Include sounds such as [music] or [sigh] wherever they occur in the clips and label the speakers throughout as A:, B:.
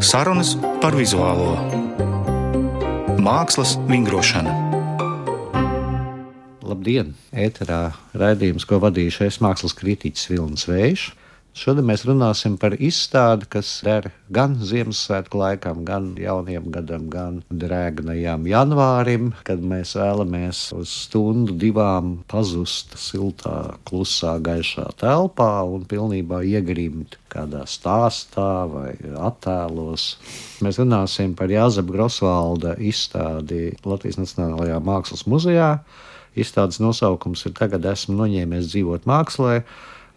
A: Sarunas par vizuālo mākslas vingrošanu.
B: Labdien! Ēterā raidījums, ko vadīšu es mākslas kritiķis Vilnis Vējš. Šodien mēs runāsim par izstādi, kas der gan Ziemassvētku laikam, gan jaunajam gadam, gan drēgnajam janvārim, kad mēs vēlamies uz stundu, divām pazust siltā, klusā, gaišā telpā un pilnībā iegrimt kādā stāstā vai attēlos. Mēs runāsim par Jāzepa Grosvalda izstādi Latvijas Nacionālajā Mākslas muzejā. Izstādes nosaukums ir Tagad esmu noņēmies dzīvot mākslā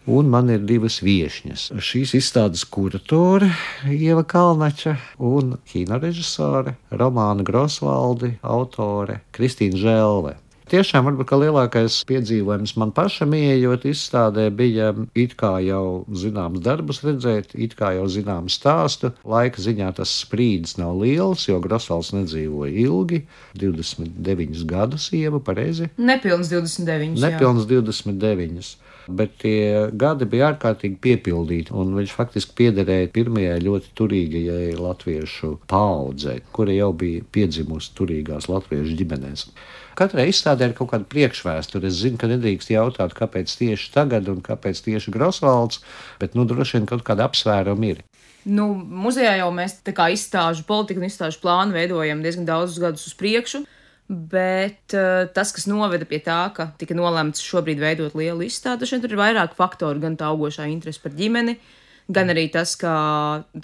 B: Un man ir divas viesņas. Šīs izstādes kuratore Ieva Kalnača un kinorežisore Romāna Grosvaldi, autore Kristīna Žēlve. Tiešām varbūt lielākais piedzīvojums man pašam ieejot izstādē bija it kā jau zināms darbus redzēt, it kā jau zināms stāstu. Laika ziņā tas sprīdis nav liels, jo Grosvalds nedzīvoja ilgi, 29 gadus ieva pareizi.
C: Nepilns 29.
B: Nepilns jā. 29 bet tie gadi bija ārkārtīgi piepildīti, un viņš faktiski piederēja pirmajai ļoti turīgajai latviešu paudzei, kura jau bija piedzimusi turīgās latviešu ģimenēs. Katrai izstādē ir kaut kāda priekšvēsture. Es zinu, ka nedrīkst jautāt, kāpēc tieši tagad un kāpēc tieši Grosvalds, bet nu, droši vien kaut kāda apsvēruma ir.
C: Nu, muzejā jau mēs tā kā izstāžu politiku un izstāžu plānu veidojam diezgan daudzus gadus uz priekšu. Bet uh, tas, kas noveda pie tā, ka tika nolemts šobrīd veidot lielu izstādi, šeit ir vairāk faktoru, gan tā augošā interese par ģimeni, gan arī tas, ka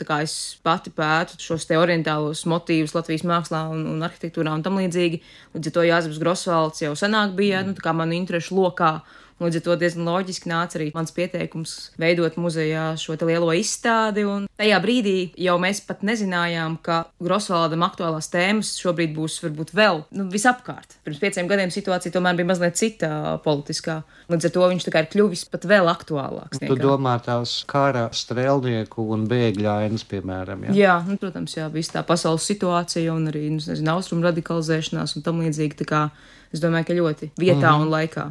C: kā es pati pētu šos te orientālos motīvus Latvijas mākslā un, un arhitektūrā un tam līdzīgi. Līdz ar to Jāzeps Grosvalds jau senāk bija, nu, tā kā manu interešu lokā. Līdz ar to diezgan loģiski nāca arī mans pieteikums veidot muzejā šo lielo izstādi. Un tajā brīdī jau mēs pat nezinājām, ka Grosvaldam aktuālās tēmas šobrīd būs varbūt vēl nu, visapkārt. Pirms pieciem gadiem situācija tomēr bija mazliet cita politiskā. Līdz ar to viņš ir kļuvis pat vēl aktuālāks.
B: Tu domā tās kara strēlnieku un bēgļu ainas, piemēram?
C: Jā, jā nu, protams, jā, visa tā pasaules situācija un arī nu, nezinu, austrumu radikalizēšanās un tam līdzīgi. Es domāju, ka ļoti vietā mm -hmm. un laikā.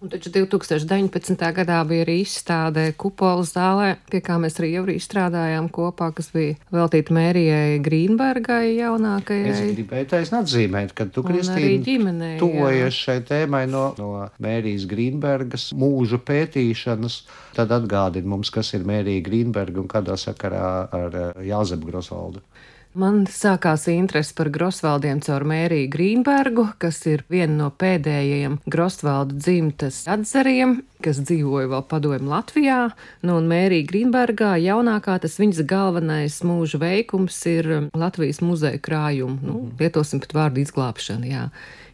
D: Un taču 2019. gadā bija arī izstāde Kupolas zālē, pie kā mēs arī jau strādājām kopā, kas bija veltīta Mērijai Grīnbergai jaunākajai.
B: Es gribēju taisnāt atzīmēt, ka tu, Kristīna, tuvojies šai tēmai no, no Mērijas Grīnbergas mūža pētīšanas. Tad atgādini mums, kas ir Mērija Grīnberga un kādā sakarā ar eh, Jāzepu Grosvaldu.
D: Man sākās interese par Grosvaldiem caur Mēriju Grīnbergu, kas ir viena no pēdējiem Grosvaldu dzimtas atzariem, kas dzīvoja vēl padomju Latvijā. Nu, un Mērija Grīnbergā jaunākā tas viņas galvenais mūža veikums ir Latvijas muzeja krājuma, nu, mhm. lietosim pat vārdu izglābšana, jā,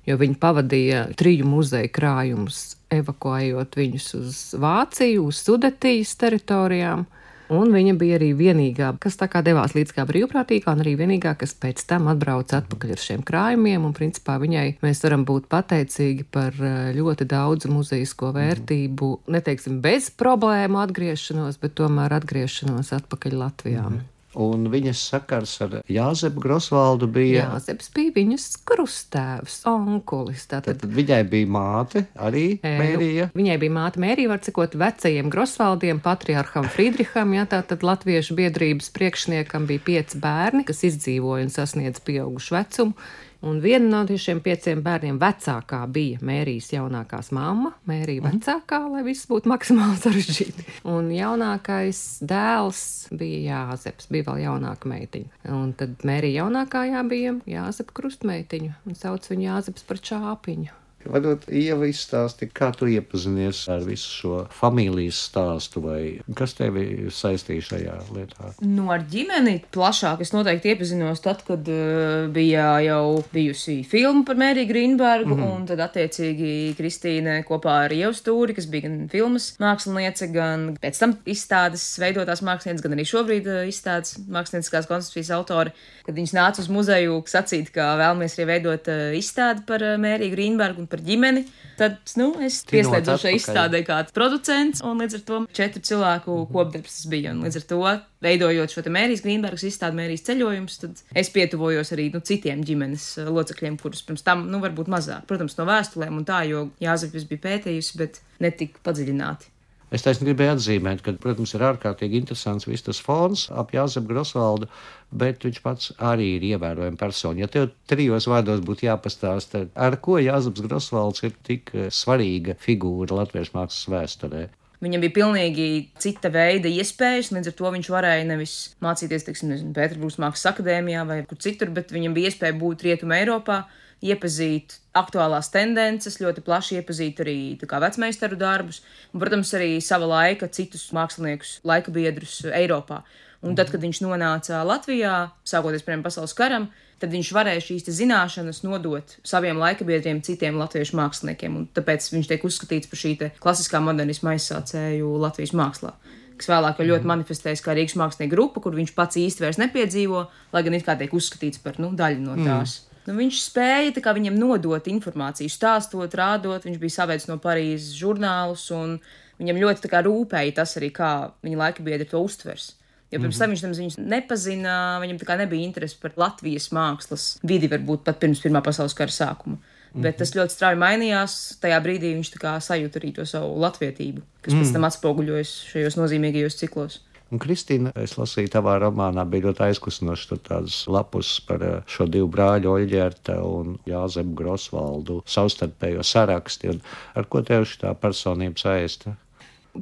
D: jo viņi pavadīja triju muzeja krājumus, evakuējot viņus uz Vāciju, uz Sudetijas teritorijām. Un viņa bija arī vienīgā, kas tā kā devās līdz kā brīvprātīgā, un arī vienīgā, kas pēc tam atbrauca atpakaļ ar šiem krājumiem. Un, principā, viņai mēs varam būt pateicīgi par eh, ļoti daudzu muzejisko vērtību, neteiksim bez problēmu atgriešanos, bet tomēr atgriešanos atpakaļ Latvijā. Mm -hmm
B: un viņas sakars ar Jāzepu Grosvaldu bija.
D: Jāzeps bija viņas krustēvs, onkulis. Tātad,
B: tad viņai bija māte arī e, Mērija.
D: Nu, viņai bija māte Mērija, var cikot vecajiem Grosvaldiem, patriarham Friedriham, jā, tātad Latviešu biedrības priekšniekam bija pieci bērni, kas izdzīvoja un sasniedz pieaugušu vecumu. Un viena no šiem pieciem bērniem vecākā bija Mērijas jaunākās mamma, Mērija mm. vecākā, lai viss būtu maksimāli [laughs] sarežģīti. Un jaunākais dēls bija Jāzeps, bija vēl jaunāka meitiņa. Un tad Mērija jaunākā jā bija Jāzepa krustmeitiņa, un sauc viņu Jāzeps par čāpiņu.
B: Varbūt Ieva izstāsti, kā tu iepazinies ar visu šo familijas stāstu, vai kas tevi saistīja šajā lietā?
C: Nu, ar ģimeni plašāk es noteikti iepazinos tad, kad uh, bija jau bijusi filma par Mēriju Grīnbergu, mm -hmm. un tad attiecīgi Kristīne kopā ar Ievu Stūri, kas bija gan filmas māksliniece, gan pēc tam izstādes veidotās mākslinieces, gan arī šobrīd uh, izstādes mākslinieckās koncepcijas autori, kad viņas nāca uz muzeju sacīt, ka vēlamies arī veidot uh, izstādi par Mēriju Grīnbergu un par ģimeni, tad nu, es pieslēdzu šai izstādē kā producents, un līdz ar to četru cilvēku mm -hmm. kopdarbs tas bija. Un līdz ar to, veidojot šo Mērijas Grīnbergas izstādi, Mērijas ceļojumus, tad es pietuvojos arī nu, citiem ģimenes uh, locekļiem, kurus pirms tam, nu, varbūt mazāk. Protams, no vēstulēm un tā, jo Jāzepis bija pētījusi, bet netik padziļināti.
B: Es taisnīgi gribēju atzīmēt, ka, protams, ir ārkārtīgi interesants viss tas fons ap Jāzepu Grosvaldu, bet viņš pats arī ir ievērojama persona. Ja tev trijos vārdos būtu jāpastāsta, ar ko Jāzeps Grosvalds ir tik eh, svarīga figūra latviešu mākslas vēsturē.
C: Viņam bija pilnīgi cita veida iespējas, līdz ar to viņš varēja nevis mācīties, teiksim, Pēterburgas mākslas akadēmijā vai kur citur, bet viņam bija iespēja būt Rietumē Eiropā, iepazīt aktuālās tendences, ļoti plaši iepazīt arī vecmeistaru darbus, un, protams, arī sava laika citus māksliniekus, laika biedrus Eiropā. Un tad, kad viņš nonāca Latvijā, sākoties pirmajam pasaules karam, tad viņš varēja šīs zināšanas nodot saviem laikabiedriem, citiem latviešu māksliniekiem. Un tāpēc viņš tiek uzskatīts par šī klasiskā modernisma aizsācēju Latvijas mākslā. Kas vēlāk jau ļoti mhm. manifestējas kā Rīgas mākslinieka grupa, kur viņš pats īsti vairs nepiedzīvo, lai gan it kā tiek uzskatīts par nu, daļu no mhm. tās. Mm. Nu, viņš spēja kā, viņam nodot informāciju, stāstot, rādot. Viņš bija savaicis no Parīzes žurnālus, un viņam ļoti kā, rūpēja tas arī, kā viņa laika biedri to uztvers. Jo pirms tam mm -hmm. viņš viņus nepazina, viņam tā kā nebija interesi par Latvijas mākslas vidi, varbūt pat pirms Pirmā pasaules kara sākuma. Mm -hmm. Bet tas ļoti strauji mainījās. Tajā brīdī viņš sajūta arī to savu latvietību, kas mm pēc tam atspoguļojas šajos nozīmīgajos ciklos.
B: Un, Kristīna, es lasīju tavā romānā, bija ļoti aizkustinoši tur tādas lapus par eh, šo divu brāļu, Oļģerta un Jāzemu Grosvaldu savstarpējo saraksti. Un ar ko tev šī personība saista?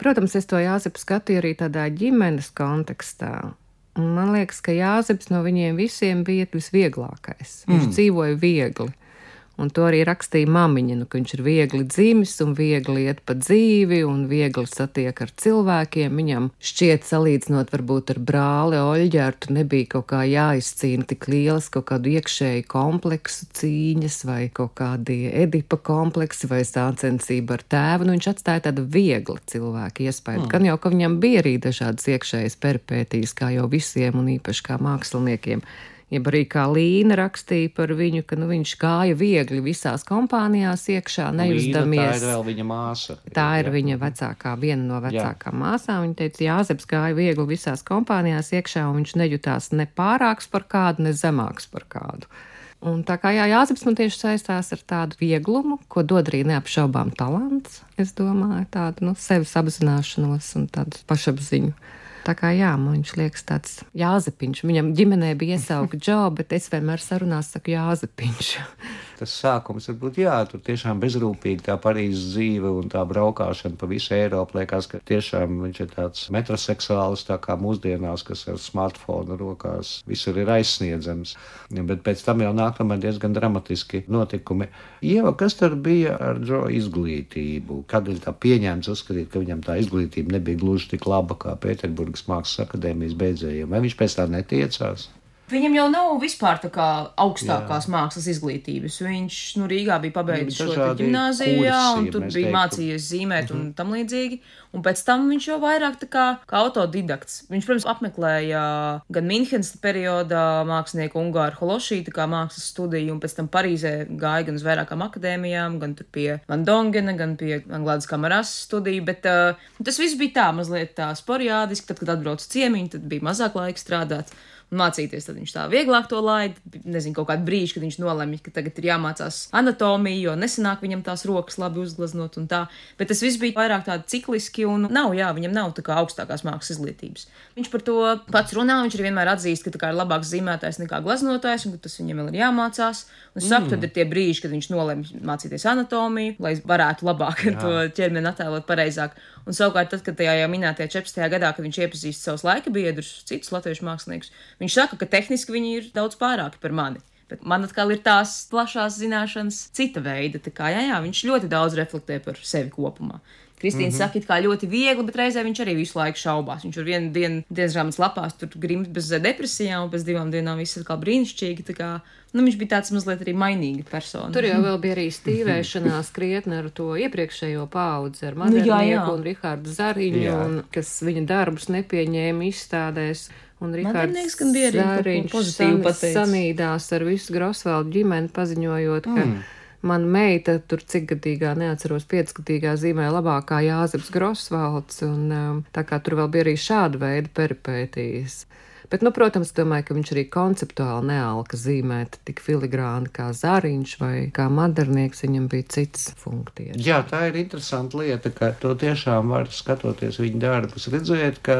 D: Protams, es to Jāzepu skatīju arī tādā ģimenes kontekstā. Man liekas, ka Jāzeps no viņiem visiem bija visvieglākais. Viņš mm. dzīvoja viegli. Un to arī rakstīja mamiņa, nu, ka viņš ir viegli dzimis un viegli iet pa dzīvi un viegli satiek ar cilvēkiem. Viņam šķiet, salīdzinot varbūt ar brāli Oļģērtu, nebija kaut kā jāizcīna tik lielas kaut kādu iekšēju kompleksu cīņas vai kaut kādi edipa kompleksi vai sācensība ar tēvu. Nu, viņš atstāja tādu viegli cilvēku iespēju. Mm. Gan jau, ka viņam bija arī dažādas iekšējas perpētīs, kā jau visiem un īpaši kā māksliniekiem jeb arī kā Līna rakstīja par viņu, ka nu, viņš gāja viegli visās kompānijās iekšā, nejusdamies.
B: Līna, tā ir vēl viņa māsa.
D: Tā ir jā. viņa vecākā, viena no vecākām māsām. Viņa teica, Jāzeps gāja viegli visās kompānijās iekšā, un viņš nejutās ne pārāks par kādu, ne zemāks par kādu. Un tā kā jā, Jāzeps man tieši saistās ar tādu vieglumu, ko dod arī neapšaubām talants, es domāju, tādu nu, sevis apzināšanos un tādu pašapziņu. Tā kā jā, man viņš liekas tāds Jāzepiņš. Viņam ģimenē bija iesauka [laughs] Džo, bet es vienmēr sarunās saku Jāzepiņš.
B: Tas sākums varbūt jā, tur tiešām bezrūpīgi tā Parīzes dzīve un tā braukšana pa visu Eiropu. Liekas, ka tiešām viņš ir tāds metroseksuāls, tā kā mūsdienās, kas ar smartphone rokās visur ir aizsniedzams. Bet pēc tam jau nākamā diezgan dramatiski notikumi. Ieva, kas tur bija ar Džo izglītību? Ir tā pieņēmts uzskatīt, ka viņam tā izglītība nebija gluži tik laba kā Pēterburgas mākslas akadēmijas beidzējiem? Vai viņš pēc tā netiecās?
C: Viņam jau nav vispār tā kā augstākās Jā. mākslas izglītības. Viņš nu, Rīgā bija pabeidzis šo gimnāzijā, un tur bija teiktu. mācījies zīmēt mm -hmm. un mhm. tam līdzīgi. Un pēc tam viņš jau vairāk tā kā, kā autodidakts. Viņš, protams, apmeklēja gan Minhenes periodā mākslinieku Ungāru Hološī, tā kā mākslas studiju, un pēc tam Parīzē gāja gan uz vairākām akadēmijām, gan tur pie Van Dongena, gan pie Anglādas kameras studiju, bet uh, tas viss bija tā mazliet tā sporjādiski, tad, kad atbraucu ciemiņu, tad bija mazāk laika strādāt mācīties, tad viņš tā vieglāk to laid. Nezinu, kaut kādu brīdi, kad viņš nolemj, ka tagad ir jāmācās anatomija, jo nesenāk viņam tās rokas labi uzgleznot un tā. Bet tas viss bija vairāk tādi cikliski un nav, jā, viņam nav tā kā augstākās mākslas izglītības. Viņš par to pats runā, viņš arī vienmēr atzīst, ka tā kā ir labāks zīmētājs nekā glaznotājs un ka tas viņam vēl ir jāmācās. Un es saku, mm. tad ir tie brīži, kad viņš nolemj mācīties anatomiju, lai varētu labāk jā. to ķermeni attēlot pareizāk. Un savukārt, tad, kad tajā jau minētajā 14. gadā, kad viņš iepazīst savus laika biedrus, citus latviešu māksliniekus, viņš saka, ka tehniski viņi ir daudz pārāki par mani. Bet man atkal ir tās plašās zināšanas, cita veida. Tā kā jā, jā, viņš ļoti daudz reflektē par sevi kopumā. Kristīna mm -hmm. saka, ka ļoti viegli, bet reizē viņš arī visu laiku šaubās. Viņš ar vienu dienu dienas grāmatas lapās tur grimt bez depresijām, un pēc divām dienām viss atkal brīnišķīgi. Tā kā, nu, viņš bija tāds mazliet arī mainīga persona.
D: Tur jau vēl bija arī stīvēšanās krietni ar to iepriekšējo paudzi, ar Mariju nu, un Rihardu Zariņu, un, kas viņa darbus nepieņēma izstādēs. Un Rihards Zariņš san, sanīdās ar visu Grosvaldu ģimeni paziņojot, ka mm Mana meita tur cik gadīgā, neatceros, piecgadīgā zīmē labākā Jāzeps Grosvalds, un um, tā kā tur vēl bija arī šāda veida peripētīs. Bet, nu, protams, domāju, ka viņš arī konceptuāli nealka zīmēt tik filigrāni kā zāriņš vai kā madarnieks, viņam bija cits funkcijas.
B: Jā, tā ir interesanta lieta, ka to tiešām var skatoties viņa darbus, redzēt, ka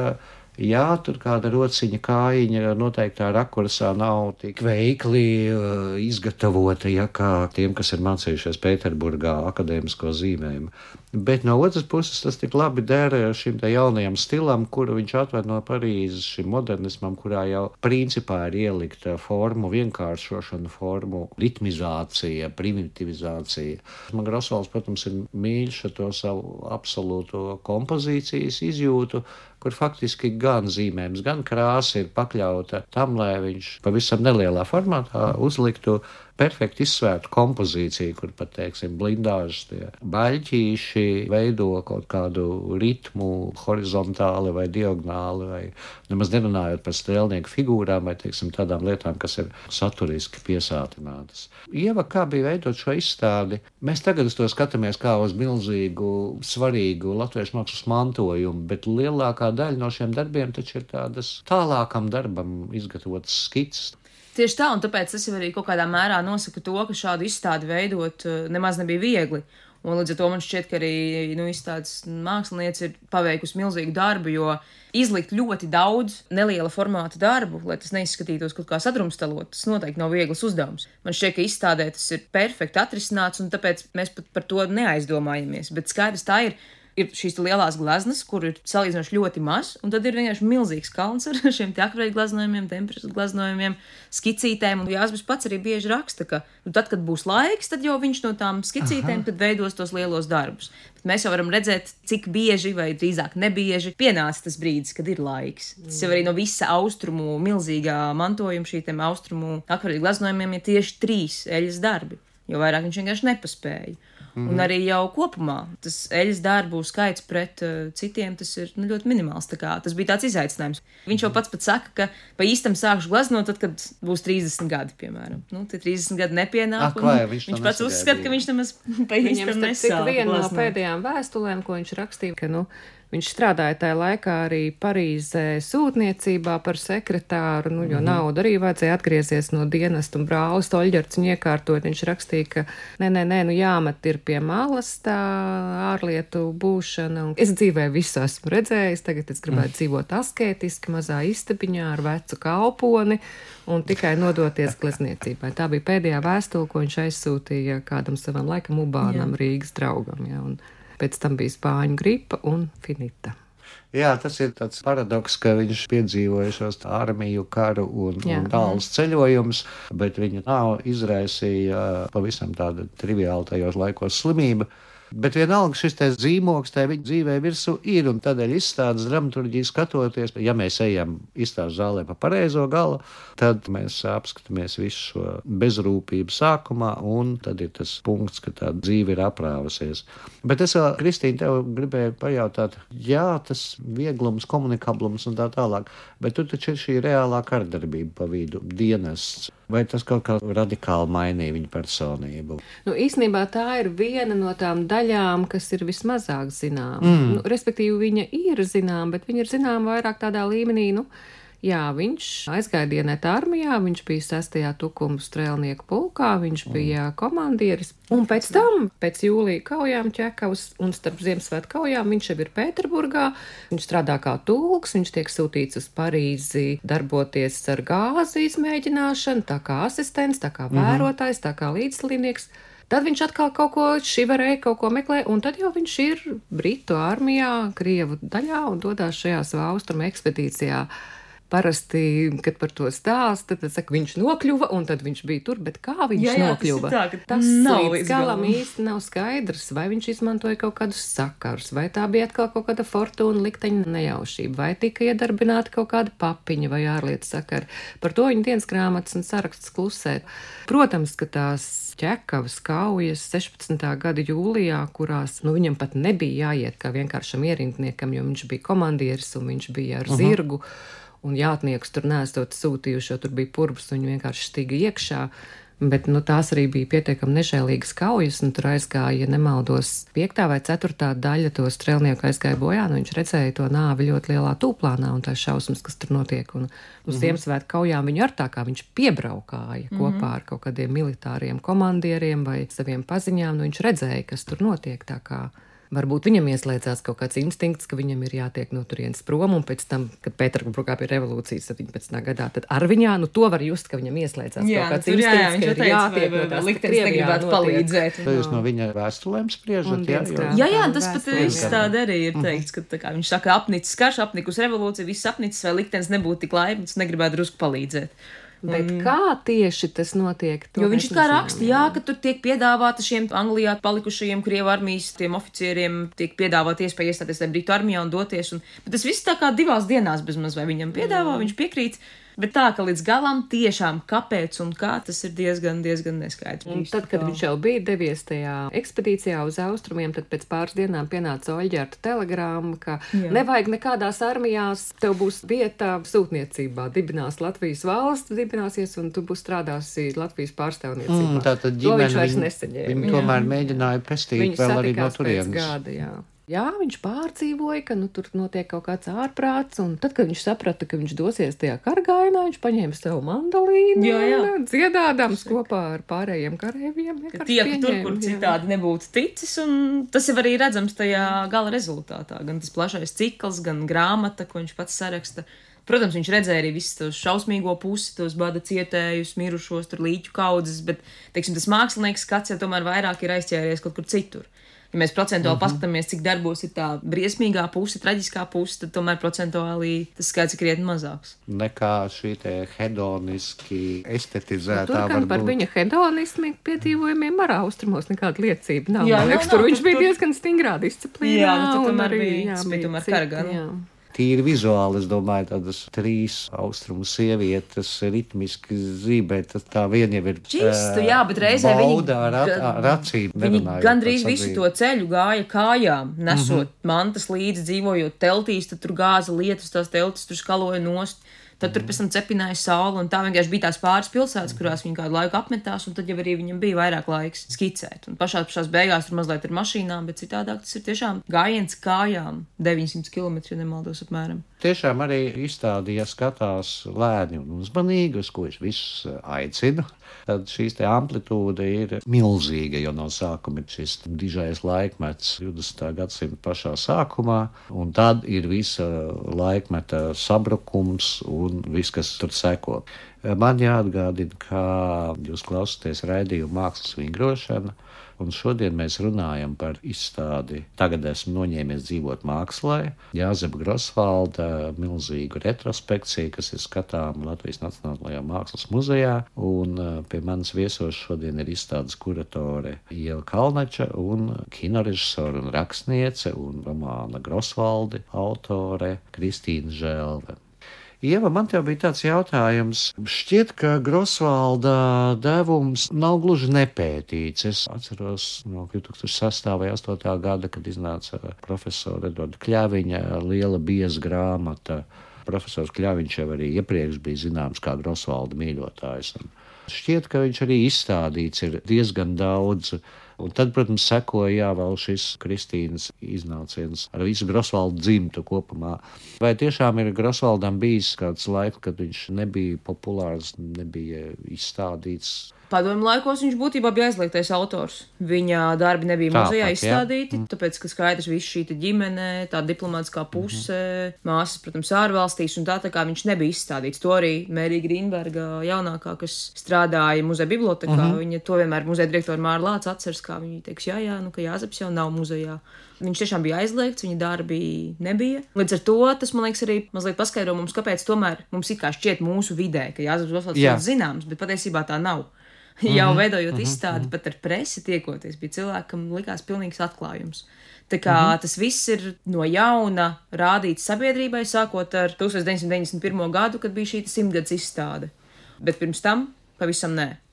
B: Jā, tur kāda rociņa kājiņa noteiktā rakursā nav tik veikli uh, izgatavota, ja kā tiem, kas ir mācījušies Pēterburgā akadēmisko zīmējumu. Bet no otras puses tas tik labi der šim jaunajam stilam, kuru viņš atved no Parīzes, šim modernismam, kurā jau principā ir ielikta formu vienkāršošana, formu ritmizācija, primitivizācija. Man Grosvalds, protams, ir mīļš ar to savu absolūto kompozīcijas izjūtu, kur faktiski gan zīmējums, gan krāsa ir pakļauta tam, lai viņš pavisam nelielā formātā uzliktu perfekti izsvērtu kompozīciju, kur pat, teiksim, blindāžas tie baļķīši veido kaut kādu ritmu horizontāli vai diagonāli, vai nemaz nerunājot par strēlnieku figūrām vai, teiksim, tādām lietām, kas ir saturiski piesātinātas. Ieva, kā bija veidot šo izstādi, mēs tagad uz to skatāmies kā uz milzīgu, svarīgu latviešu mākslas mantojumu, bet lielākā daļa no šiem darbiem taču ir tādas tālākam darbam izgatavotas skices.
C: Tieši tā, un tāpēc tas jau arī kaut kādā mērā nosaka to, ka šādu izstādi veidot eh, nemaz nebija viegli. Un līdz ar to man šķiet, ka arī nu, izstādes mākslinieca ir paveikusi milzīgu darbu, jo izlikt ļoti daudz neliela formāta darbu, lai tas neizskatītos kaut kā sadrumstalot, tas noteikti nav viegls uzdevums. Man šķiet, ka izstādē tas ir perfekti atrisināts, un tāpēc mēs pat par to neaizdomājamies. Bet skaidrs tā ir ir šīs lielās gleznas, kur ir salīdzinoši ļoti maz, un tad ir vienkārši milzīgs kalns ar šiem akveļu gleznojumiem, temperatūras gleznojumiem, skicītēm. Un Jāsbis pats arī bieži raksta, ka nu, tad, kad būs laiks, tad jau viņš no tām skicītēm veidos tos lielos darbus. Bet mēs jau varam redzēt, cik bieži, vai drīzāk nebieži, pienāca tas brīdis, kad ir laiks. Tas jau arī no visa austrumu milzīgā mantojuma, šī austrumu akveļu gleznojumiem ir tieši trīs eļas darbi, jo vairāk viņš vienkārši nepaspēja. Mm -hmm. Un arī jau kopumā tas eļas darbu skaits pret uh, citiem tas ir nu, ļoti minimāls. Tas bija tāds izaicinājums. Viņš jau pats pat saka, ka pa īstam sākšu glaznot, tad, kad būs 30 gadi, piemēram. Nu, tie 30 gadi nepienāk.
B: Ak, vai, viņš
C: viņš pats uzskata, ka viņš nemaz [laughs] pa īstam nesāk.
D: Viena no pēdējām vēstulēm, ko viņš rakstīja, ka, nu, Viņš strādāja tajā laikā arī Parīzē sūtniecībā par sekretāru, nu, jo mm -hmm. naudu arī vajadzēja atgriezties no dienesta un brālis Toļģerts un iekārtot. Viņš rakstīja, ka nē, nē, nē, nu jāmet ir pie malas tā ārlietu būšana. Un es dzīvē visu esmu redzējis, tagad es gribētu mm. dzīvot asketiski, mazā istabiņā ar vecu kalponi un tikai nodoties [laughs] glezniecībai. Tā bija pēdējā vēstule, ko viņš aizsūtīja kādam savam laikam Ubānam, Jā. Rīgas draugam. Ja, un, pēc tam bija spāņu gripa un finita.
B: Jā, tas ir tāds paradoks, ka viņš piedzīvoja šos armiju karu un, Jā. un tālus ceļojumus, bet viņa nav izraisīja pavisam tādu triviālu tajos laikos slimību. Bet vienalga šis zīmogs tajā viņa dzīvē virsū ir, tādēļ izstādes dramaturģiju skatoties, ja mēs ejam izstādes zālē pa pareizo galu, tad mēs apskatāmies visu šo bezrūpību sākumā, un tad ir tas punkts, ka tā dzīve ir aprāvusies. Bet es vēl, Kristīne, tev gribēju pajautāt, jā, tas vieglums, komunikablums un tā tālāk, bet tur taču ir šī reālā kardarbība pa vidu, dienests. Vai tas kaut kā radikāli mainīja viņa personību?
D: Nu, īsnībā tā ir viena no tām daļām, kas ir vismazāk zināma. Mm. Nu, respektīvi, viņa ir zināma, bet viņa ir zināma vairāk tādā līmenī, nu, Jā, viņš aizgāja dienēt armijā, viņš bija sastajā tukumu strēlnieku pulkā, viņš bija komandieris. Un pēc tam, pēc jūlija kaujām ķekavas un starp Ziemassvētku kaujām, viņš jau ir Pēterburgā. Viņš strādā kā tulks, viņš tiek sūtīts uz Parīzi darboties ar gāzi izmēģināšanu, tā kā asistents, tā kā mhm. vērotājs, tā kā līdzdalībnieks. Tad viņš atkal kaut ko šivarēja, kaut ko meklē, un tad jau viņš ir Britu armijā, Krievu daļā un dodas šajā savā austrumu ekspedīcijā parasti, kad par to stāsta, tad saka, viņš nokļuva, un tad viņš bija tur, bet kā viņš jā, jā, nokļuva?
C: Tas, tā, tas nav
D: līdz galam īsti nav skaidrs, vai viņš izmantoja kaut kādus sakarus, vai tā bija atkal kaut kāda fortūna likteņa nejaušība, vai tika iedarbināta kaut kāda papiņa vai ārlietu sakari. Par to viņa dienas grāmatas un saraksts klusē. Protams, ka tās ķekavas kaujas 16. gada jūlijā, kurās nu, viņam pat nebija jāiet kā vienkāršam ierindniekam, jo viņš bija komandieris un viņš bija ar uh -huh. zirgu. Un jātnieks tur nesot sūtījuši, jo tur bija purvs, un viņi vienkārši stiga iekšā. Bet nu, tās arī bija pietiekami nežēlīgas kaujas, un tur aizgāja, ja nemaldos, piektā vai ceturtā daļa to strēlnieku aizgāja bojā. Nu, viņš redzēja to nāvi ļoti lielā tūplānā un tās šausmas, kas tur notiek. Un uz mm -hmm. Ziemassvētku kaujām viņu ar tā kā viņš piebraukāja mm -hmm. kopā ar kaut kādiem militāriem komandieriem vai saviem paziņām. Nu, viņš redzēja, kas tur notiek. Varbūt viņam ieslēdzās kaut kāds instinkts, ka viņam ir jātiek no turienes prom, un pēc tam, kad Pēterburgā bija revolūcijas 17. gadā, tad ar viņā, nu to var just, ka viņam ieslēdzās jā, kaut kāds
C: tur,
D: instinkts,
C: jā, jā,
D: ka ir jātiek no tās
C: liktenis negribētu palīdzēt.
B: Jūs no viņa vēstulēm spriežat, jā?
C: Jo... Jā, jā, tas pat viss tāda arī ir teikts, ka tā kā viņš saka, apnicis karš, apnikus revolūcija, viss apnicis, vai liktenis nebūtu tik laimīgs, negribētu drusku palīdzēt.
D: Bet un... kā tieši tas notiek?
C: Jo viņš kā raksta, jā, ka tur tiek piedāvāta šiem Anglijā palikušajiem Krievu armijas tiem oficieriem, tiek piedāvāta iespēja iestāties Britu armijā un doties. Un, bet tas viss tā kā divās dienās bezmaz vai viņam piedāvā, mm. viņš piekrīt. Bet tā, ka līdz galam tiešām kāpēc un kā tas ir diezgan, diezgan neskaidrs.
D: Un tad, kad viņš jau bija devies tajā ekspedīcijā uz austrumiem, tad pēc pāris dienām pienāca Oļģerta telegrāma, ka Jā. nevajag nekādās armijās, tev būs vieta sūtniecībā, dibinās Latvijas valsts, dibināsies un tu būs strādāsi Latvijas pārstāvniecībā.
B: Mm, tātad ģimene,
D: to viņš vairs nesaņēma.
B: Viņi tomēr mēģināja pestīt
D: Viņi
B: vēl arī no turienes.
D: Gada, jā. Jā, viņš pārdzīvoja, ka nu, tur notiek kaut kāds ārprāts, un tad, kad viņš saprata, ka viņš dosies tajā kargainā, viņš paņēma sev mandolīnu jā, jā. un dziedādams kopā ar pārējiem kareiviem.
C: Tie, tur, kur citādi jā. nebūtu ticis, un tas jau arī redzams tajā gala rezultātā. Gan tas plašais cikls, gan grāmata, ko viņš pats saraksta. Protams, viņš redzēja arī visu to šausmīgo pusi, tos bada cietējus, mirušos, tur līķu kaudzes, bet, teiksim, tas mākslinieks skats jau tomēr vairāk ir aizķēries kaut kur citur ja mēs procentuāli mm -hmm. paskatāmies, cik darbos ir tā briesmīgā puse, traģiskā puse, tad tomēr procentuāli tas skaits ir krietni mazāks.
B: Nekā šī hedoniski estetizētā. Nu,
D: tur gan par viņa hedonismu piedzīvojumiem ar austrumos nekāda liecība nav. Jā, liekas, nav, nav, tur viņš tur, bija diezgan stingrā disciplīnā.
C: Jā, nu, tur tomēr bija, jā, bija tomēr karagana
B: tīri vizuāli, es domāju, tādas trīs austrumu sievietes ritmiski zībē, tas tā vien jau ir.
C: Čistu, jā, bet reizē
B: viņi. Ar, ar acīm.
C: Viņi gandrīz visu to ceļu gāja kājām, nesot mm -hmm. mantas līdzi, dzīvojot teltīs, tad tur gāza lietus, tās teltis tur skaloja nost. Tad tur pēc tam cepināja saule, un tā vienkārši bija tās pāris pilsētas, kurās viņi kādu laiku apmetās, un tad jau arī viņam bija vairāk laiks skicēt. Un pašā pašās beigās tur mazliet ir mašīnām, bet citādāk tas ir tiešām gājiens kājām 900 km, ja nemaldos apmēram.
B: Tiešām arī izstādīja skatās lēni un uzmanīgi, uz ko es visus aicinu tad šīs amplitūda ir milzīga, jo no sākuma ir šis dižais laikmets 20. gadsimta pašā sākumā, un tad ir visa laikmeta sabrukums un viss, kas tur seko. Man jāatgādina, ka jūs klausāties raidījumu mākslas vingrošana. Un šodien mēs runājam par izstādi. Tagad esmu noņēmies dzīvot mākslā. Jāzep Grosvalda milzīgu retrospekciju, kas ir skatāma Latvijas Nacionālajā Mākslas muzejā. Un uh, pie manas viesos šodien ir izstādes kuratore Ieva Kalnača un kinorežisora un rakstniece un romāna Grosvaldi autore Kristīna Žēlve. Ieva, man te bija tāds jautājums. Šķiet, ka Grosvalda devums nav gluži nepētīts. Es atceros no 2006. vai 2008. gada, kad iznāca profesora Edvarda Kļaviņa liela bieza grāmata. Profesors Kļaviņš jau arī iepriekš bija zināms kā Grosvalda mīļotājs. Un šķiet, ka viņš arī izstādīts ir diezgan daudz Un tad, protams, sekoja jā, vēl šis Kristīnas iznāciens ar visu Grosvaldu dzimtu kopumā. Vai tiešām ir Grosvaldam bijis kāds laiks, kad viņš nebija populārs, nebija izstādīts?
C: Padomu laikos viņš būtībā bija aizliegtais autors. Viņa darbi nebija Tāpat, muzejā izstādīti, jā. tāpēc, ka skaidrs viss šī ģimene, tā diplomātiskā puse, mm -hmm. māsas, protams, ārvalstīs, un tā, tā kā viņš nebija izstādīts. To arī Mērija Grīnberga jaunākā, kas strādāja muzeja bibliotekā, mm -hmm. viņa to vienmēr muzeja direktora Māra Lāca atceras, kā viņa teiks, jā, jā, nu, ka Jāzeps jau nav muzejā. Viņš tiešām bija aizliegts, viņa darbi nebija. Līdz ar to tas, man liekas, arī mazliet paskaidro mums, kāpēc tomēr mums it kā šķiet mūsu vidē, ka Jāzeps Osvalds ir zināms, bet patiesībā tā nav. jau mm -hmm. veidojot mm -hmm. izstādi, pat ar presi tiekoties, bija cilvēkam likās pilnīgs atklājums. Tā kā mm -hmm. tas viss ir no jauna rādīts sabiedrībai, sākot ar 1991. gadu, kad bija šī simtgadus izstāde. Bet pirms tam pavisam nē.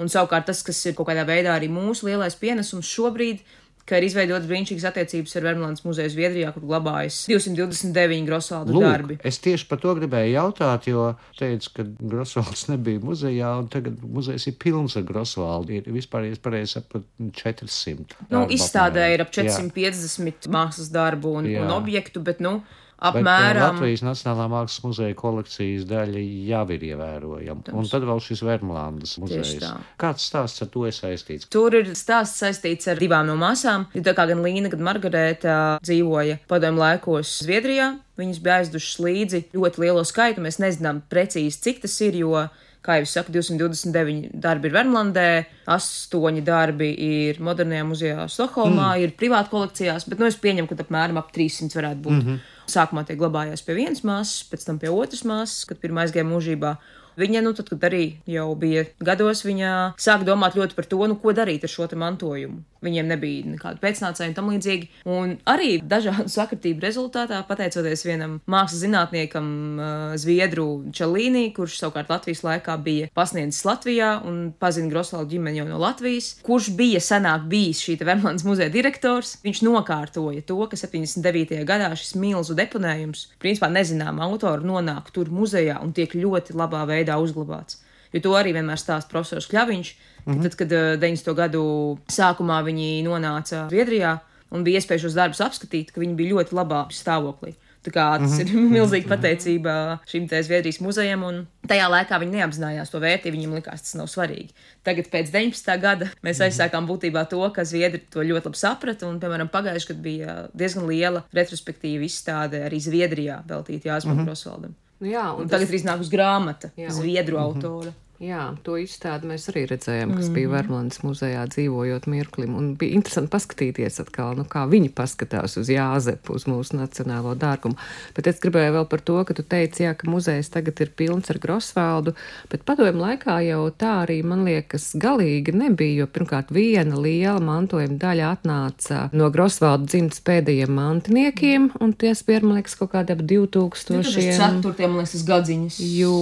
C: Un savukārt tas, kas ir kaut kādā veidā arī mūsu lielais pienesums šobrīd, ka ir izveidotas brīnišķīgas attiecības ar Vermlandes muzeju Zviedrijā, kur glabājas 229 Grosvalda
B: Lūk,
C: darbi.
B: es tieši par to gribēju jautāt, jo teicu, ka Grosvalds [laughs] nebija muzejā, un tagad muzejs ir pilns ar Grosvaldu. Ir vispār, ja es pareizi saprotu, 400.
C: Nu, izstādē
B: apmēram.
C: ir ap 450 mākslas darbu un,
B: Jā.
C: un objektu, bet, nu,
B: Bet, eh,
C: apmēram.
B: Latvijas Nacionālā mākslas muzeja kolekcijas daļa jau ir ievērojama. Un tad vēl šis Vermlandes muzejs. Kāds stāsts ar to ir saistīts?
C: Tur ir stāsts saistīts ar divām no māsām. Tā kā gan Līna, gan Margarēta dzīvoja padomu laikos Zviedrijā, viņas bija aizdušas līdzi ļoti lielo skaitu. Mēs nezinām precīzi, cik tas ir, jo, kā jau es saku, 229 darbi ir Vermlandē, 8 darbi ir Modernajā muzejā Stokholmā, mm. ir privāti kolekcijās, bet nu, es pieņemu, ka apmēram ap 300 varētu būt. Mm -hmm. Sākumā tie glabājās pie vienas māsas, pēc tam pie otras māsas, kad pirmā aizgāja mūžībā. Viņa, nu, tad, kad arī jau bija gados, viņa sāka domāt ļoti par to, nu, ko darīt ar šo mantojumu. Viņiem nebija nekāda pēcnācēja un tam līdzīgi. Un arī dažādu [laughs] sakritību rezultātā, pateicoties vienam mākslas zinātniekam, uh, Zviedru Čalīnī, kurš savukārt Latvijas laikā bija pasniedzis Latvijā un pazina Grosvaldu ģimeni jau no Latvijas, kurš bija senāk bijis šī Vermlandes muzeja direktors, viņš nokārtoja to, ka 79. gadā šis milzu deponējums, principā nezinām autori, nonāk tur muzejā un tiek ļoti labā veidā uzglabāts. Jo to arī vienmēr stāsta profesors Kļaviņš. Mm -hmm. Tad, kad eh, 90. gadu sākumā viņi nonāca Zviedrijā un bija iespēja šos darbus apskatīt, ka viņi bija ļoti labā stāvoklī. Tā kā tas mm -hmm. ir [laughs] milzīga pateicība šim te Zviedrijas muzejam, un tajā laikā viņi neapzinājās to vērtību, viņiem likās tas nav svarīgi. Tagad, pēc 19. gada, mēs aizsākām būtībā to, ka Zviedri to ļoti labi saprata, un, piemēram, pagājušajā gadā bija diezgan liela retrospektīva izstāde arī Zviedrijā veltīta Jāsmam mm -hmm. Rosvaldam.
D: Nu, jā,
C: Un
D: un
C: tagad
D: tas,
C: ir iznākusi grāmata,
D: Jā, un-
C: Zviedru autora.
D: Jā, to izstādi mēs arī redzējām, kas bija Vermlandes muzejā dzīvojot mirklim. Un bija interesanti paskatīties atkal, nu, kā viņi paskatās uz Jāzepu, uz mūsu nacionālo dārgumu. Bet es gribēju vēl par to, ka tu teici, jā, ka muzejs tagad ir pilns ar Grosvaldu, bet padomju laikā jau tā arī, man liekas, galīgi nebija, jo pirmkārt viena liela mantojuma daļa atnāca no Grosvaldu dzimtas pēdējiem mantiniekiem, un ties bija, man liekas, kaut kādi ap 2000.
C: Ceturtiem, man liekas, gadziņas.
D: Jo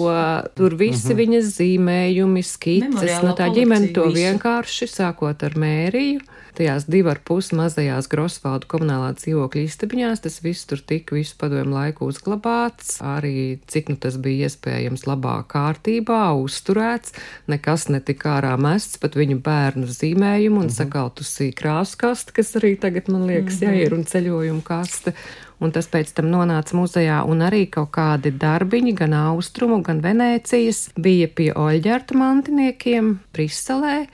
D: tur visi viņas zīmējumi, skices, no tā ģimene to
C: visu.
D: vienkārši sākot ar mēriju. Tajās divu ar pus mazajās Grosvaldu komunālā dzīvokļa istabiņās tas viss tur tika visu padomu laiku uzglabāts, arī cik nu tas bija iespējams labā kārtībā, uzturēts, nekas netika ārā mests, pat viņu bērnu zīmējumu un sakaltusī krāsu kaste, kas arī tagad man liekas, jā, ir un ceļojumu kaste. Un tas pēc tam nonāca muzejā, un arī kaut kādi darbiņi, gan austrumu, gan Venēcijas, bija pie Oļģerta mantiniekiem Briselē.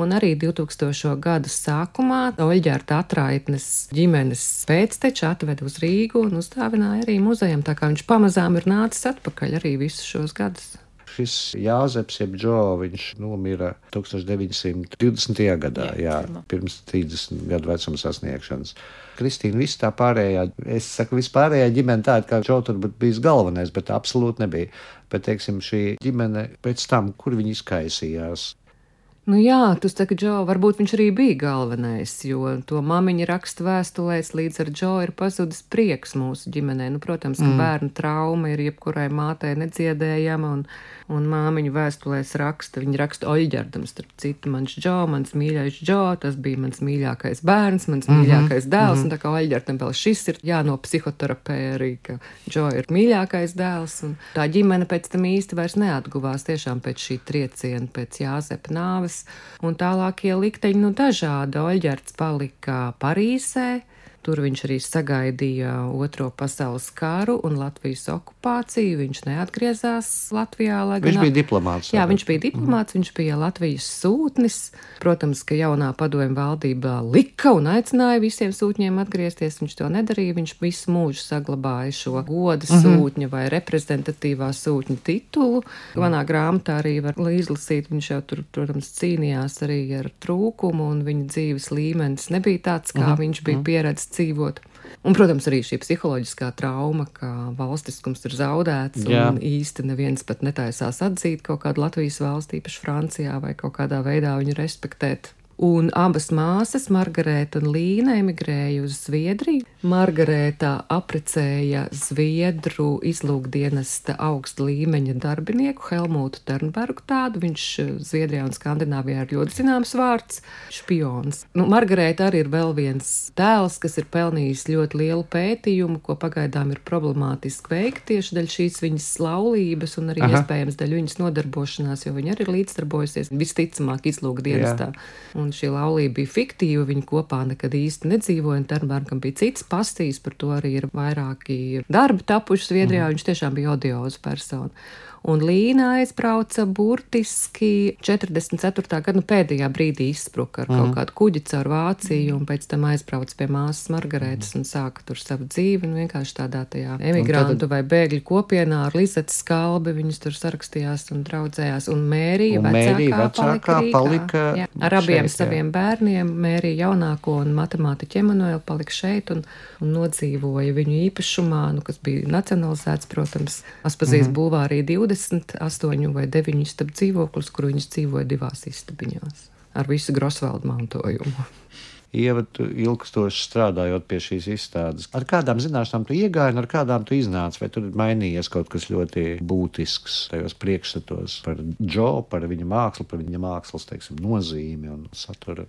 D: Un arī 2000. gadu sākumā Oļģerta atraitnes ģimenes pēcteči atveda uz Rīgu un uzdāvināja arī muzejam, tā kā viņš pamazām ir nācis atpakaļ arī visus šos gadus.
B: Šis Jāzeps, jeb Džo, viņš nomira 1920. gadā, jā, pirms 30 gadu vecuma sasniegšanas. Kristīna, viss tā pārējā, es saku, vispārējā ģimene tāda, kā Džo turbūt bijis galvenais, bet absolūti nebija. Bet, teiksim, šī ģimene pēc tam, kur viņi izkaisījās,
D: Nu jā, tu saki, Džo, varbūt viņš arī bija galvenais, jo to māmiņa raksta vēstulēs, līdz ar Džo ir pazudis prieks mūsu ģimenē. Nu, protams, ka mm. bērnu trauma ir jebkurai mātei nedziedējama, un, un māmiņa vēstulēs raksta, viņa raksta Oļģerdam, starp citu, mans Džo, mans mīļais Džo, tas bija mans mīļākais bērns, mans mm -hmm. mīļākais dēls, mm -hmm. un tā kā Oļģerdam vēl šis ir jāno psihoterapē arī, ka Džo ir mīļākais dēls, un tā ģimene pēc tam īsti vairs neatguvās tiešām pēc šī trieciena, pēc Jāzepa nāves, un tālākie likteņi nu dažādi. Oļģerts palika Parīzē, Tur viņš arī sagaidīja Otro pasaules karu un Latvijas okupāciju. Viņš neatgriezās Latvijā. lai
B: viņš
D: gan-
B: bija diplomāts.
D: Jā, viņš bija diplomāts, viņš bija Latvijas sūtnis. Protams, ka jaunā padomju valdība lika un aicināja visiem sūtņiem atgriezties. Viņš to nedarīja. Viņš visu mūžu saglabāja šo goda sūtņa vai reprezentatīvā sūtņa titulu. Manā grāmatā arī var izlasīt, viņš jau tur, protams, cīnījās arī ar trūkumu, un viņa dzīves līmenis nebija tāds, kā viņš bija pieredzējis dzīvot. Un, protams, arī šī psiholoģiskā trauma, ka valstiskums ir zaudēts,
B: Jā.
D: un īsti neviens pat netaisās atzīt kaut kādu Latvijas valsti, īpaši Francijā, vai kaut kādā veidā viņu respektēt. Un abas māsas, Margarita un Līna, emigrēja uz Zviedriju. Margarita aprecēja Zviedru izlūkdienesta augsta līmeņa darbinieku Helmutu Ternbergu tādu. Viņš eh, Zviedrijā un Skandināvijā ir ļoti zināms vārds - špions. Nu, Margarita arī ir vēl viens tēls, kas ir pelnījis ļoti lielu pētījumu, ko pagaidām ir problemātiski veikt tieši dēļ šīs viņas laulības un arī Aha. iespējams dēļ viņas nodarbošanās, jo viņa arī ir līdzdarbojusies visticamāk izlūkdienestā. Un un šī laulība bija fiktīva. Viņi kopā nekad īsti nedzīvoja, un Ternbergam bija cits pastīs, par to arī ir vairāki darbi tapuši Zviedrijā. Mm. Viņš tiešām bija odioza persona un Līna aizbrauca burtiski 44. gada nu, pēdējā brīdī izspruka ar mm. kaut mhm. kādu kuģi caur Vāciju, un pēc tam aizbrauca pie māsas Margaretas un sāka tur savu dzīvi, un vienkārši tādā tajā emigrantu tad... vai bēgļu kopienā ar Lizetes skalbi viņas tur sarakstījās un draudzējās, un Mērija
B: vecākā, Mērija vecākā palika, palika
D: jā, ar abiem šeit, saviem jā. bērniem, Mērija jaunāko un matemātiķi Emanuēlu palika šeit un, un nodzīvoja viņu īpašumā, nu, kas bija nacionalizēts, protams, Aspazīs mm -hmm. bulvārī 20 28 vai 9 istabu dzīvoklis, kur viņas dzīvoja divās istabiņās ar visu Grosvaldu mantojumu.
B: Ieva, tu ilgstoši strādājot pie šīs izstādes, ar kādām zināšanām tu iegāji ar kādām tu iznāci? Vai tur ir mainījies kaut kas ļoti būtisks tajos priekšstatos par Džo, par viņa mākslu, par viņa mākslas teiksim, nozīmi un saturu?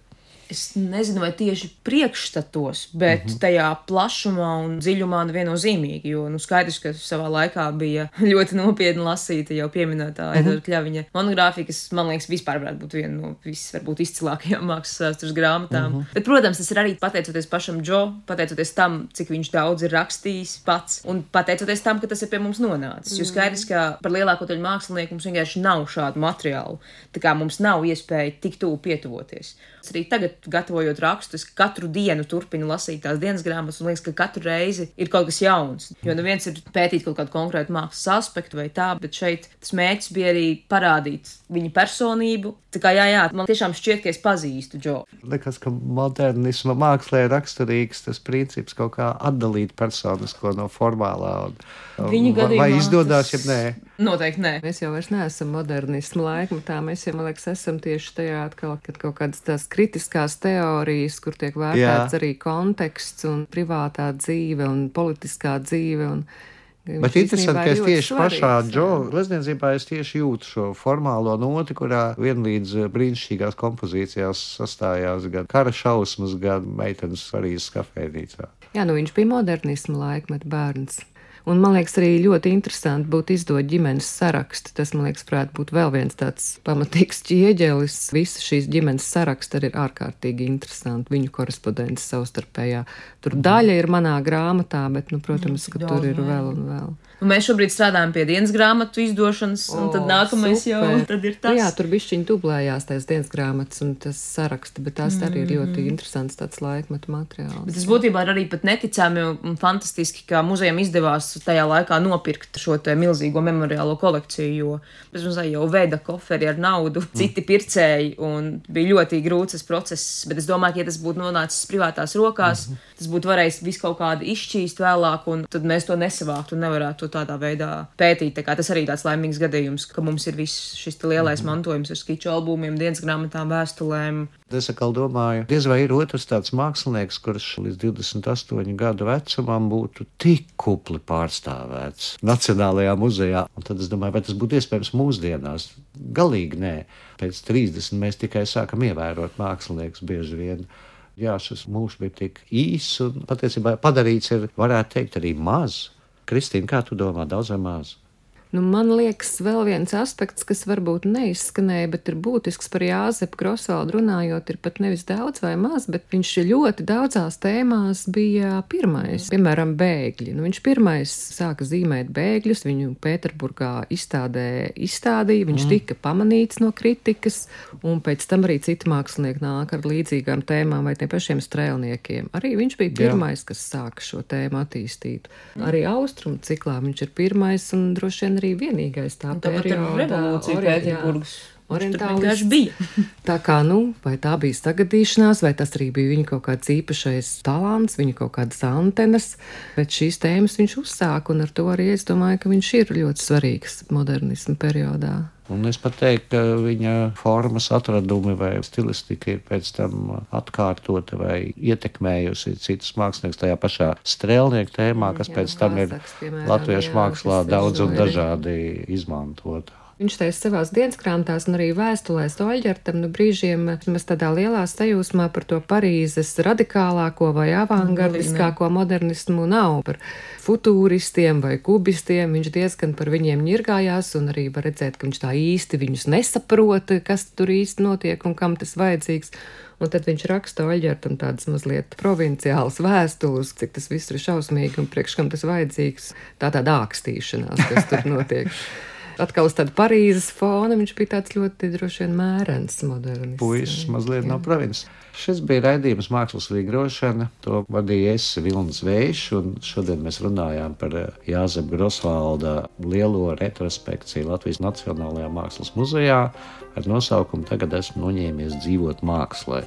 C: Es nezinu, vai tieši priekšstatos, bet mm -hmm. tajā plašumā un dziļumā viennozīmīgi. Jo nu, skaidrs, ka savā laikā bija [laughs] ļoti nopietni lasīta jau pieminētā mm -hmm. Edvards Kļaviņa monogrāfija, kas man liekas vispār varētu būt viena no vis, varbūt izcilākajām [laughs] mākslas vēstures grāmatām. Mm -hmm. Bet, protams, tas ir arī pateicoties pašam Džo, pateicoties tam, cik viņš daudz ir rakstījis pats, un pateicoties tam, ka tas ir pie mums nonācis. Mm -hmm. Jo skaidrs, ka par lielāko daļu mākslinieku mums vienkārši nav šādu materiālu. Tā kā mums nav iespēja tik tuvu pietuvoties. Arī tagad gatavojot rakstu, es katru dienu turpinu lasīt tās dienas grāmatas, un liekas, ka katru reizi ir kaut kas jauns. Jo nu viens ir pētīt kaut kādu konkrētu mākslas aspektu vai tā, bet šeit tas mērķis bija arī parādīt viņa personību. Tā kā jā, jā, man tiešām šķiet, ka es pazīstu Džo.
B: Liekas, ka modernisma mākslē ir raksturīgs tas princips kaut kā atdalīt personisko no formālā. Un,
C: Viņa gadījumā.
B: Vai izdodas, ja nē?
C: Noteikti nē.
D: Mēs jau vairs neesam modernismu laikmetā. Mēs jau, man liekas, esam tieši tajā atkal, kad kaut kādas tās kritiskās teorijas, kur tiek vērtēts Jā. arī konteksts un privātā dzīve un politiskā dzīve. Un,
B: Bet interesanti, ka es tieši svarīgs, pašā glezniecībā es tieši jūtu šo formālo noti, kurā vienlīdz brīnišķīgās kompozīcijās sastājās gan kara šausmas, gan meitenes Parīzes kafejnīcā.
D: Jā, nu viņš bija modernismu laikmeta bērns. Un man liekas, arī ļoti interesanti būtu izdot ģimenes sarakstu. Tas, man liekas, varētu būt vēl viens tāds pamatīgs ķieģelis. Visa šīs ģimenes saraksta arī ir ārkārtīgi interesanti. Viņu korespondence savstarpējā. Tur daļa ir manā grāmatā, bet, nu, protams, ka tur ir vēl un vēl.
C: Un mēs šobrīd strādājam pie dienas grāmatu izdošanas, un o, tad nākamais super. jau [laughs] tad ir tas.
D: Nu jā, tur bišķiņi dublējās tās dienas grāmatas un tas saraksti, bet tās mm. arī ir ļoti mm. interesants tāds laikmetu materiāls.
C: Bet tas būtībā ir arī pat neticami un fantastiski, ka muzejam izdevās tajā laikā nopirkt šo milzīgo memoriālo kolekciju, jo bez mazliet jau veda koferi ar naudu, mm. citi pircēji, un bija ļoti grūts process, bet es domāju, ka ja tas būtu nonācis privātās rokās, mm -hmm. Tas būtu varējis visu kaut kādi izšķīst vēlāk, un tad mēs to nesavāktu un nevarētu to tādā veidā pētīt. Tā tas arī tāds laimīgs gadījums, ka mums ir viss šis lielais mm. mantojums ar skiču albumiem, dienas grāmatām, vēstulēm.
B: Es atkal domāju, diez vai ir otrs tāds mākslinieks, kurš līdz 28 gadu vecumam būtu tik kupli pārstāvēts Nacionālajā muzejā. Un tad es domāju, vai tas būtu iespējams mūsdienās? Galīgi nē. Pēc 30 mēs tikai sākam ievērot māksliniekus bieži vien jā, šis mūžs bija tik īss un patiesībā padarīts ir, varētu teikt, arī maz. Kristīna, kā tu domā, daudz vai maz?
D: Nu, man liekas, vēl viens aspekts, kas varbūt neizskanēja, bet ir būtisks par Jāzepu Grosvaldu runājot, ir pat nevis daudz vai maz, bet viņš ļoti daudzās tēmās bija pirmais. Piemēram, bēgļi. Nu, viņš pirmais sāka zīmēt bēgļus, viņu Pēterburgā izstādē izstādīja, viņš mm. tika pamanīts no kritikas, un pēc tam arī citi mākslinieki nāk ar līdzīgām tēmām vai tiem pašiem strēlniekiem. Arī viņš bija pirmais, Jā. kas sāka šo tēmu attīstīt. Arī austrumu ciklā viņš ir pirmais un droši vien arī vienīgais tā perioda.
C: Revolūcija Pēterburgas vienkārši bija. [laughs]
D: tā kā, nu, vai tā bija sagadīšanās, vai tas arī bija viņa kaut kāds īpašais talants, viņa kaut kādas antenas, bet šīs tēmas viņš uzsāka, un ar to arī es domāju, ka viņš ir ļoti svarīgs modernismu periodā.
B: Un es pat teiktu, ka viņa formas atradumi vai stilistika ir pēc tam atkārtota vai ietekmējusi citus māksliniekus tajā pašā strēlnieku tēmā, kas jā, pēc tam ir piemēram, latviešu jā, mākslā daudz un dažādi izmantota.
D: Viņš teica savās dienas grāmatās un arī vēstulēs Oļģertam, nu brīžiem mēs tādā lielā sajūsmā par to Parīzes radikālāko vai avangardiskāko modernismu nav. Par futūristiem vai kubistiem viņš diezgan par viņiem ņirgājās un arī var redzēt, ka viņš tā īsti viņus nesaprot, kas tur īsti notiek un kam tas vajadzīgs. Un tad viņš raksta Oļģertam tādas mazliet provinciālas vēstules, cik tas viss ir šausmīgi un priekš kam tas vajadzīgs. Tā tāda ākstīšanās, kas tur [laughs] notiek. Atkal uz tādu Parīzes fona viņš bija tāds ļoti droši vien mērens, moderns.
B: Puisis mazliet jā. no provinces. Šis bija raidījums Mākslas vingrošana. To vadīja es Vilnis Vējš, un šodien mēs runājām par eh, Jāzep Grosvalda lielo retrospekciju Latvijas Nacionālajā Mākslas muzejā ar nosaukumu Tagad esmu noņēmies dzīvot mākslā.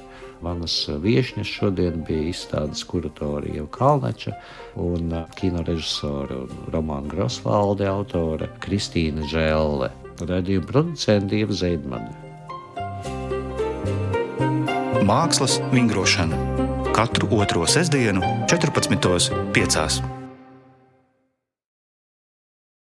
B: Manas viesņas šodien bija izstādes kuratorija Kalneča un kino režisora un romāna Grosvalde autore Kristīna Žēlle. Radījuma producenta Ieva Zeidmane.
A: Mākslas vingrošana katru otro sestdienu, 14.5.